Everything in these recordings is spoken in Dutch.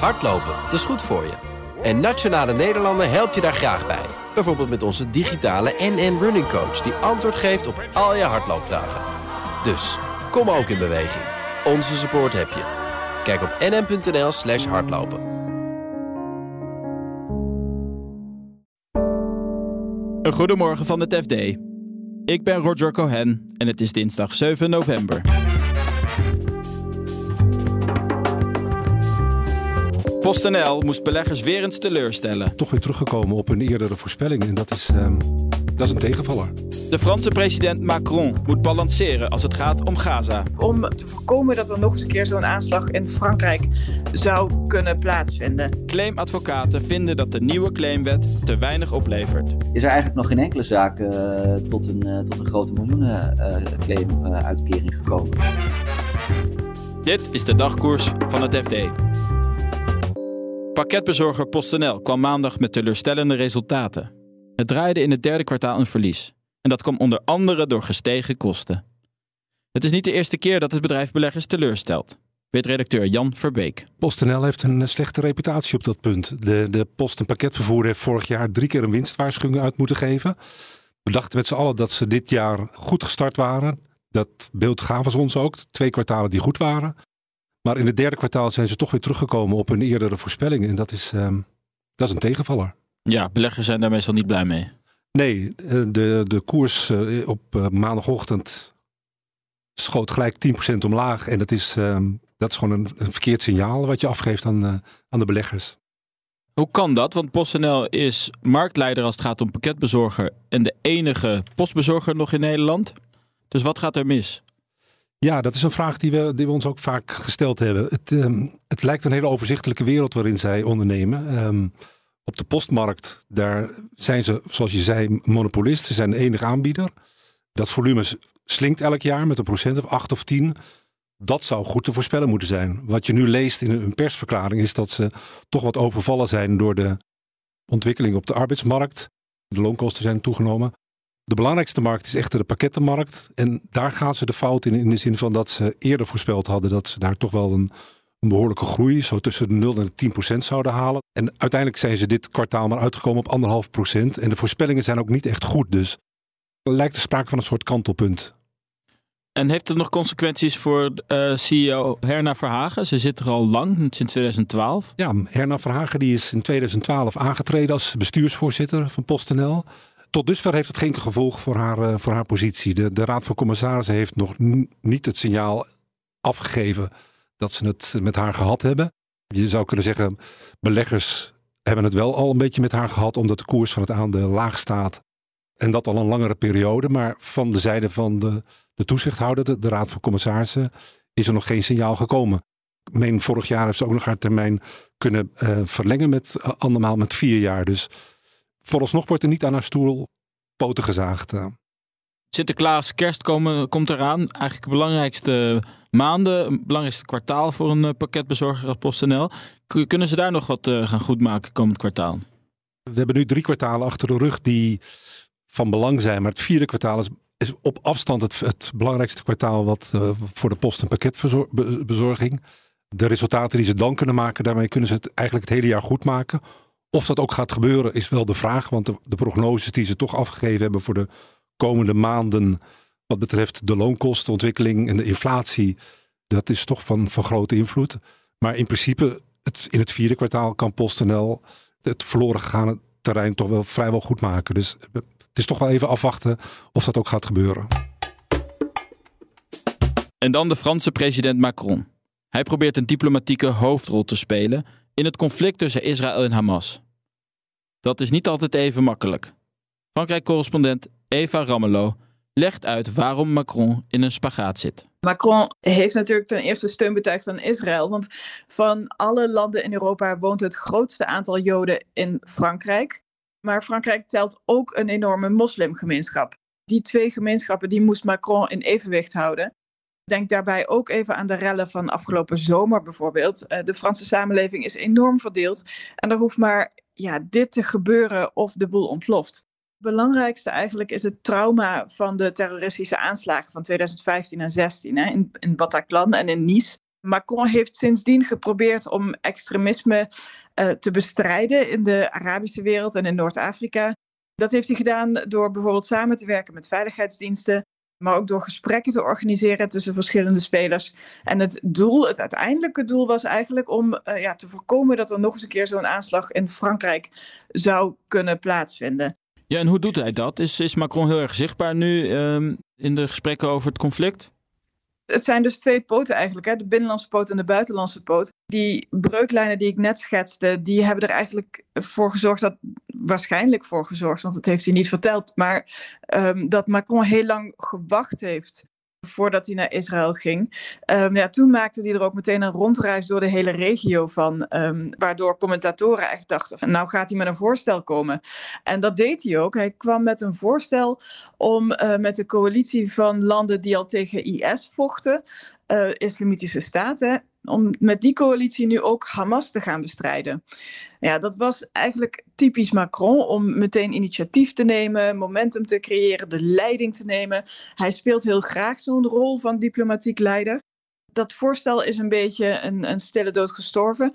Hardlopen, dat is goed voor je. En Nationale Nederlanden helpt je daar graag bij. Bijvoorbeeld met onze digitale NN Running Coach... die antwoord geeft op al je hardloopvragen. Dus, kom ook in beweging. Onze support heb je. Kijk op nn.nl slash hardlopen. Een goedemorgen van het FD. Ik ben Roger Cohen en het is dinsdag 7 november. PostNL moest beleggers weer eens teleurstellen. Toch weer teruggekomen op hun eerdere voorspellingen en dat is, ehm, dat is een tegenvaller. De Franse president Macron moet balanceren als het gaat om Gaza. Om te voorkomen dat er nog eens een keer zo'n aanslag in Frankrijk zou kunnen plaatsvinden. Claimadvocaten vinden dat de nieuwe claimwet te weinig oplevert. Is er eigenlijk nog geen enkele zaak uh, tot, een, uh, tot een grote miljoenenclaim-uitkering uh, gekomen? Dit is de dagkoers van het FD. Pakketbezorger PostNL kwam maandag met teleurstellende resultaten. Het draaide in het derde kwartaal een verlies. En dat kwam onder andere door gestegen kosten. Het is niet de eerste keer dat het bedrijf beleggers teleurstelt, weet redacteur Jan Verbeek. PostNL heeft een slechte reputatie op dat punt. De, de post- en pakketvervoer heeft vorig jaar drie keer een winstwaarschuwing uit moeten geven. We dachten met z'n allen dat ze dit jaar goed gestart waren. Dat beeld gaven ze ons ook. Twee kwartalen die goed waren. Maar in het derde kwartaal zijn ze toch weer teruggekomen op hun eerdere voorspellingen. En dat is, um, dat is een tegenvaller. Ja, beleggers zijn daar meestal niet blij mee. Nee, de, de koers op maandagochtend schoot gelijk 10% omlaag. En dat is, um, dat is gewoon een, een, verkeerd signaal wat je afgeeft aan, uh, aan de beleggers. Hoe kan dat? Want PostNL is marktleider als het gaat om pakketbezorger en de enige postbezorger nog in Nederland. Dus wat gaat er mis? Ja, dat is een vraag die we, die we ons ook vaak gesteld hebben. Het, um, het lijkt een hele overzichtelijke wereld waarin zij ondernemen. Um, op de postmarkt, daar zijn ze, zoals je zei, monopolist. Ze zijn de enige aanbieder. Dat volume slinkt elk jaar met een procent of acht of tien. Dat zou goed te voorspellen moeten zijn. Wat je nu leest in een persverklaring is dat ze toch wat overvallen zijn door de ontwikkeling op de arbeidsmarkt. De loonkosten zijn toegenomen. De belangrijkste markt is echter de pakkettenmarkt. En daar gaan ze de fout in, in de zin van dat ze eerder voorspeld hadden dat ze daar toch wel een, een behoorlijke groei, zo tussen de 0 en de 10 procent zouden halen. En uiteindelijk zijn ze dit kwartaal maar uitgekomen op anderhalf procent. En de voorspellingen zijn ook niet echt goed. Dus er lijkt er sprake van een soort kantelpunt. En heeft het nog consequenties voor uh, CEO Herna Verhagen? Ze zit er al lang, sinds 2012. Ja, Herna Verhagen die is in 2012 aangetreden als bestuursvoorzitter van PostNL. Tot dusver heeft het geen gevolg voor haar, uh, voor haar positie. De, de Raad van Commissarissen heeft nog niet het signaal afgegeven dat ze het met haar gehad hebben. Je zou kunnen zeggen, beleggers hebben het wel al een beetje met haar gehad, omdat de koers van het aandeel laag staat. En dat al een langere periode. Maar van de zijde van de, de toezichthouder, de, Raad van Commissarissen, is er nog geen signaal gekomen. Ik meen, vorig jaar heeft ze ook nog haar termijn kunnen uh, verlengen met uh, andermaal met vier jaar. Dus vooralsnog wordt er niet aan haar stoel poten gezaagd. Uh. Sinterklaas, kerst komen, komt eraan. Eigenlijk de belangrijkste maanden, het belangrijkste kwartaal voor een uh, pakketbezorger als PostNL. Kunnen ze daar nog wat uh, gaan goedmaken komend kwartaal? We hebben nu drie kwartalen achter de rug die van belang zijn. Maar het vierde kwartaal is, is op afstand het, het, belangrijkste kwartaal wat, uh, voor de post- en pakketbezorging. De resultaten die ze dan kunnen maken, daarmee kunnen ze het eigenlijk het hele jaar goed maken. Of dat ook gaat gebeuren, is wel de vraag. Want de, prognoses die ze toch afgegeven hebben voor de komende maanden. wat betreft de loonkostenontwikkeling en de inflatie. dat is toch van, van grote invloed. Maar in principe, het, in het vierde kwartaal kan PostNL het verloren gegaane terrein toch wel vrijwel goed maken. Dus het is toch wel even afwachten of dat ook gaat gebeuren. En dan de Franse president Macron. Hij probeert een diplomatieke hoofdrol te spelen in het conflict tussen Israël en Hamas. Dat is niet altijd even makkelijk. Frankrijk-correspondent Eva Ramelow legt uit waarom Macron in een spagaat zit. Macron heeft natuurlijk ten eerste steun betuigd aan Israël. Want van alle landen in Europa woont het grootste aantal Joden in Frankrijk. Maar Frankrijk telt ook een enorme moslimgemeenschap. Die twee gemeenschappen die moest Macron in evenwicht houden. Denk daarbij ook even aan de rellen van afgelopen zomer bijvoorbeeld. De Franse samenleving is enorm verdeeld. En er hoeft maar ja, dit te gebeuren of de boel ontploft. Het belangrijkste eigenlijk is het trauma van de terroristische aanslagen van 2015 en 2016 hè, in, in Bataclan en in Nice. Macron heeft sindsdien geprobeerd om extremisme uh, te bestrijden in de Arabische wereld en in Noord-Afrika. Dat heeft hij gedaan door bijvoorbeeld samen te werken met veiligheidsdiensten, maar ook door gesprekken te organiseren tussen verschillende spelers. En het doel, het uiteindelijke doel was eigenlijk om uh, ja, te voorkomen dat er nog eens een keer zo'n aanslag in Frankrijk zou kunnen plaatsvinden. Ja, en hoe doet hij dat? Is, is Macron heel erg zichtbaar nu um, in de gesprekken over het conflict? Het zijn dus twee poten eigenlijk, hè? de binnenlandse poot en de buitenlandse poot. Die breuklijnen die ik net schetste, die hebben er eigenlijk voor gezorgd, dat, waarschijnlijk voor gezorgd, want dat heeft hij niet verteld, maar um, dat Macron heel lang gewacht heeft voordat hij naar Israël ging. Um, ja, toen maakte hij er ook meteen een rondreis door de hele regio van, um, waardoor commentatoren echt dachten nou gaat hij met een voorstel komen. En dat deed hij ook. Hij kwam met een voorstel om uh, met de coalitie van landen die al tegen IS vochten, uh, islamitische staten, om met die coalitie nu ook Hamas te gaan bestrijden. Ja, dat was eigenlijk typisch Macron om meteen initiatief te nemen, momentum te creëren, de leiding te nemen. Hij speelt heel graag zo'n rol van diplomatiek leider. Dat voorstel is een beetje een, een stille dood gestorven.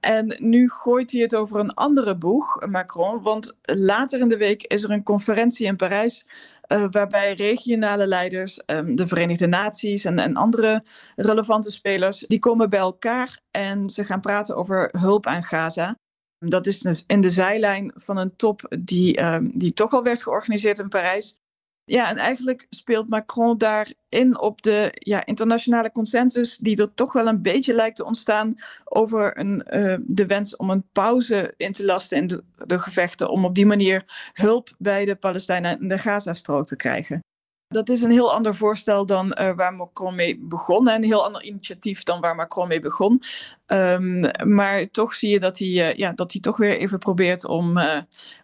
En nu gooit hij het over een andere boeg, Macron. Want later in de week is er een conferentie in Parijs. Uh, waarbij regionale leiders, um, de Verenigde Naties en, en andere relevante spelers. die komen bij elkaar en ze gaan praten over hulp aan Gaza. Dat is dus in de zijlijn van een top die, um, die toch al werd georganiseerd in Parijs. Ja, en eigenlijk speelt Macron daarin op de ja, internationale consensus, die er toch wel een beetje lijkt te ontstaan over een, uh, de wens om een pauze in te lasten in de, gevechten, om op die manier hulp bij de Palestijnen in de Gazastrook te krijgen. Dat is een heel ander voorstel dan uh, waar Macron mee begon. En een heel ander initiatief dan waar Macron mee begon. Um, maar toch zie je dat hij, uh, ja, dat hij toch weer even probeert om,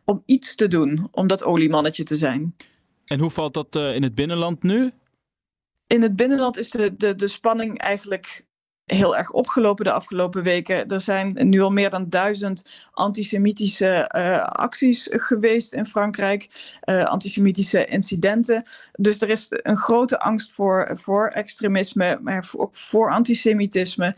om iets te doen. Om dat oliemannetje te zijn. En hoe valt dat in het binnenland nu? In het binnenland is de, de, de spanning eigenlijk heel erg opgelopen de afgelopen weken. Er zijn nu al meer dan duizend antisemitische uh, acties geweest in Frankrijk, uh, antisemitische incidenten. Dus er is een grote angst voor, voor extremisme, maar ook voor antisemitisme.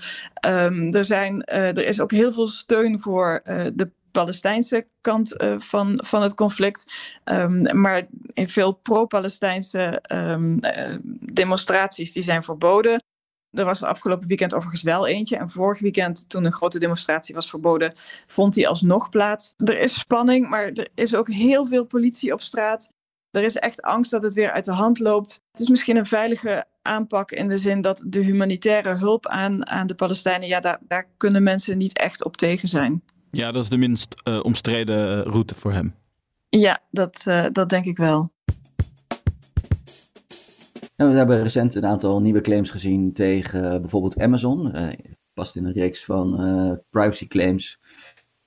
Um, er, zijn, er is ook heel veel steun voor de Palestijnse kant uh, van, van het conflict. Um, maar veel pro-Palestijnse um, uh, demonstraties die zijn verboden. Er was er afgelopen weekend overigens wel eentje. En vorig weekend, toen een grote demonstratie was verboden, vond die alsnog plaats. Er is spanning, maar er is ook heel veel politie op straat. Er is echt angst dat het weer uit de hand loopt. Het is misschien een veilige aanpak in de zin dat de humanitaire hulp aan, aan de Palestijnen, ja, daar, daar kunnen mensen niet echt op tegen zijn. Ja, dat is de minst uh, omstreden route voor hem. Ja, dat, uh, dat denk ik wel. En we hebben recent een aantal nieuwe claims gezien tegen uh, bijvoorbeeld Amazon. Uh, past in een reeks van uh, privacy claims,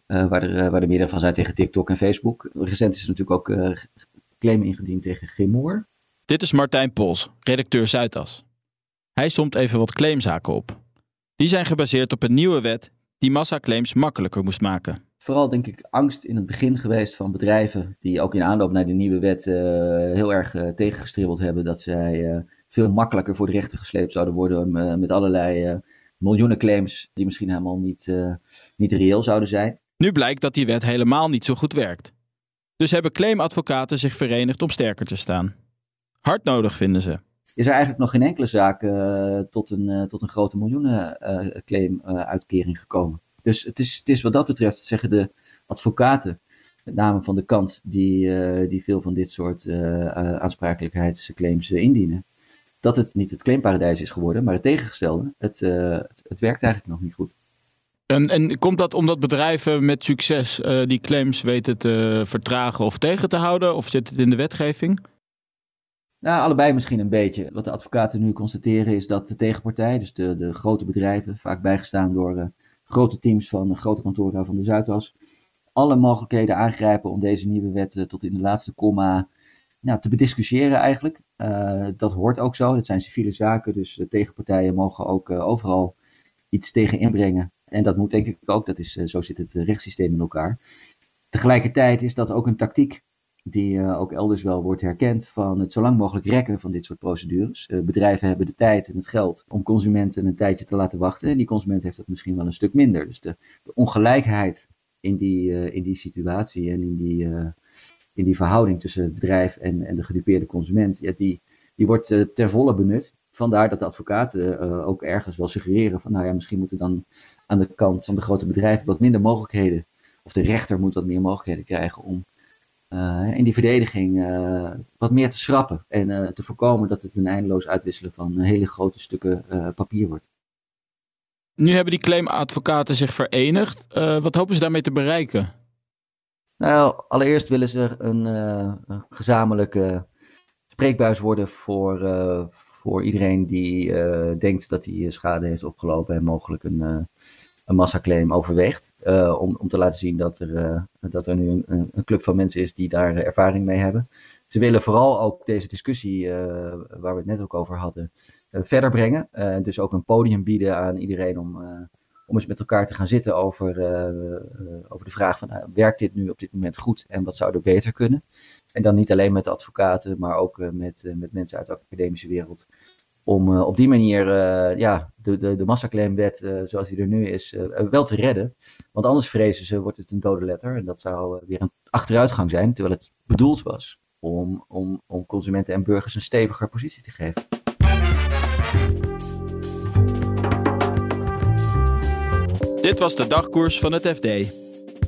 waar, er, waar er meerdere van zijn tegen TikTok en Facebook. Recent is er natuurlijk ook claim ingediend tegen Gimoor. Dit is Martijn Pols, redacteur Zuidas. Hij somt even wat claimzaken op. Die zijn gebaseerd op een nieuwe wet die massaclaims makkelijker moest maken. Vooral denk ik angst in het begin geweest van bedrijven die ook in aanloop naar de nieuwe wet uh, heel erg uh, tegengestribbeld hebben dat zij uh, veel makkelijker voor de rechter gesleept zouden worden met allerlei miljoenen claims die misschien helemaal niet, niet reëel zouden zijn. Nu blijkt dat die wet helemaal niet zo goed werkt. Dus hebben claimadvocaten zich verenigd om sterker te staan. Hard nodig vinden ze. Is er eigenlijk nog geen enkele zaak tot, een, tot een grote miljoenenclaim uitkering gekomen? Dus het is, het is wat dat betreft, zeggen de advocaten, met name van de kant die, uh, die veel van dit soort uh, aansprakelijkheidsclaims indienen, dat het niet het claimparadijs is geworden, maar het tegengestelde. Het, het, het, werkt eigenlijk nog niet goed. En, en komt dat omdat bedrijven met succes die claims weten te vertragen of tegen te houden? Of zit het in de wetgeving? Nou, allebei misschien een beetje. Wat de advocaten nu constateren is dat de tegenpartij, dus de, de grote bedrijven, vaak bijgestaan door grote teams van grote kantoren van de Zuidas alle mogelijkheden aangrijpen om deze nieuwe wet uh, tot in de laatste komma nou, te bediscussiëren eigenlijk. Dat hoort ook zo, dat zijn civiele zaken, dus de tegenpartijen mogen ook overal iets tegen inbrengen. En dat moet denk ik ook, dat is, zo zit het rechtssysteem in elkaar. Tegelijkertijd is dat ook een tactiek die ook elders wel wordt herkend van het zo lang mogelijk rekken van dit soort procedures. bedrijven hebben de tijd en het geld om consumenten een tijdje te laten wachten. En die consument heeft dat misschien wel een stuk minder. Dus de, de ongelijkheid in die, in die situatie en in die, in die verhouding tussen het bedrijf en, en de gedupeerde consument, ja, die, die wordt ter volle benut. Vandaar dat de advocaten ook ergens wel suggereren van, nou ja, misschien moeten dan aan de kant van de grote bedrijven wat minder mogelijkheden, of de rechter moet wat meer mogelijkheden krijgen om in die verdediging uh, wat meer te schrappen en te voorkomen dat het een eindeloos uitwisselen van hele grote stukken papier wordt. Nu hebben die claimadvocaten zich verenigd. wat hopen ze daarmee te bereiken? Nou, allereerst willen ze een, een gezamenlijke spreekbuis worden voor, voor iedereen die uh, denkt dat hij schade heeft opgelopen en mogelijk een, uh, een massaclaim overweegt. Uh, om, om te laten zien dat er, dat er nu een, een, club van mensen is die daar ervaring mee hebben. Ze willen vooral ook deze discussie, waar we het net ook over hadden, verder brengen. dus ook een podium bieden aan iedereen om, om eens met elkaar te gaan zitten over, over de vraag van, nou, werkt dit nu op dit moment goed en wat zou er beter kunnen? En dan niet alleen met advocaten, maar ook met, met mensen uit de academische wereld. Om uh, op die manier ja, de, de, de massaclaimwet zoals die er nu is wel te redden. Want anders vrezen ze, wordt het een dode letter. En dat zou weer een achteruitgang zijn, terwijl het bedoeld was om, om, om consumenten en burgers een steviger positie te geven. Dit was de dagkoers van het FD.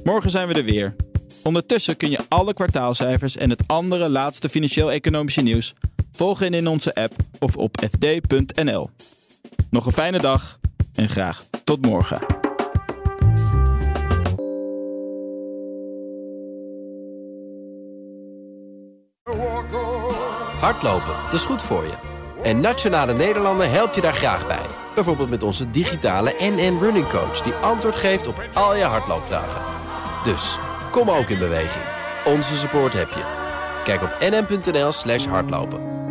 Morgen zijn we er weer. Ondertussen kun je alle kwartaalcijfers en het andere laatste financieel-economische nieuws volgen in onze app of op fd.nl. Nog een fijne dag en graag tot morgen. Hardlopen, dat is goed voor je. En Nationale Nederlanden helpt je daar graag bij. Bijvoorbeeld met onze digitale NN Running Coach... die antwoord geeft op al je hardloopvragen. Dus... Kom ook in beweging. Onze support heb je. Kijk op nm.nl slash hardlopen.